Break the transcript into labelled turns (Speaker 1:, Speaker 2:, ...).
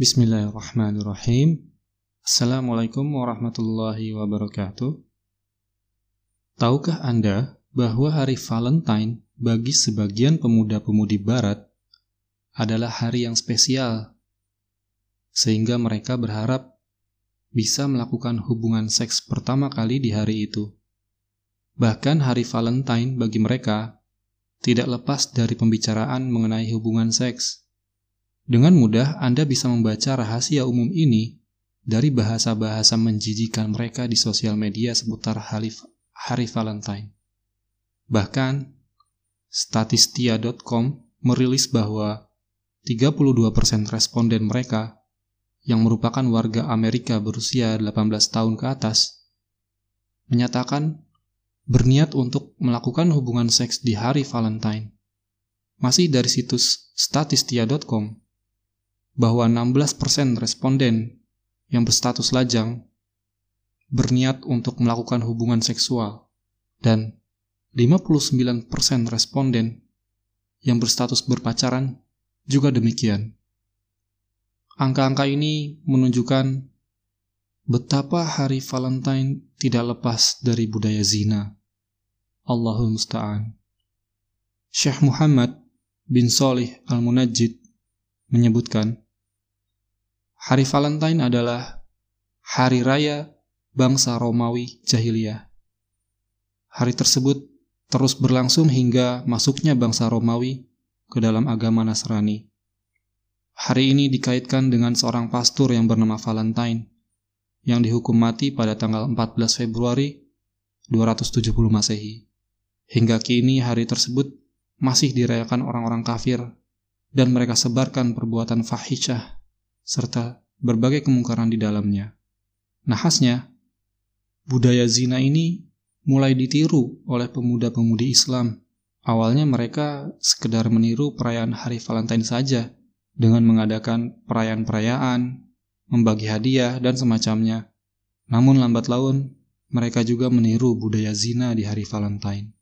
Speaker 1: Bismillahirrahmanirrahim. Assalamualaikum warahmatullahi wabarakatuh. Tahukah Anda bahwa hari Valentine bagi sebagian pemuda-pemudi barat adalah hari yang spesial sehingga mereka berharap bisa melakukan hubungan seks pertama kali di hari itu. Bahkan hari Valentine bagi mereka tidak lepas dari pembicaraan mengenai hubungan seks. Dengan mudah Anda bisa membaca rahasia umum ini dari bahasa-bahasa menjijikan mereka di sosial media seputar hari, hari Valentine. Bahkan, Statistia.com merilis bahwa 32% responden mereka yang merupakan warga Amerika berusia 18 tahun ke atas menyatakan berniat untuk melakukan hubungan seks di hari Valentine. Masih dari situs statistia.com, bahwa 16% responden yang berstatus lajang berniat untuk melakukan hubungan seksual dan 59% responden yang berstatus berpacaran juga demikian. Angka-angka ini menunjukkan betapa hari Valentine tidak lepas dari budaya zina. Allahul Musta'an. Syekh Muhammad bin Salih Al-Munajjid menyebutkan, Hari Valentine adalah hari raya bangsa Romawi jahiliyah. Hari tersebut terus berlangsung hingga masuknya bangsa Romawi ke dalam agama Nasrani. Hari ini dikaitkan dengan seorang pastor yang bernama Valentine yang dihukum mati pada tanggal 14 Februari 270 Masehi. Hingga kini hari tersebut masih dirayakan orang-orang kafir dan mereka sebarkan perbuatan fahisyah serta berbagai kemungkaran di dalamnya. Nahasnya, budaya zina ini mulai ditiru oleh pemuda-pemudi Islam. Awalnya mereka sekedar meniru perayaan hari Valentine saja dengan mengadakan perayaan-perayaan, membagi hadiah, dan semacamnya. Namun lambat laun, mereka juga meniru budaya zina di hari Valentine.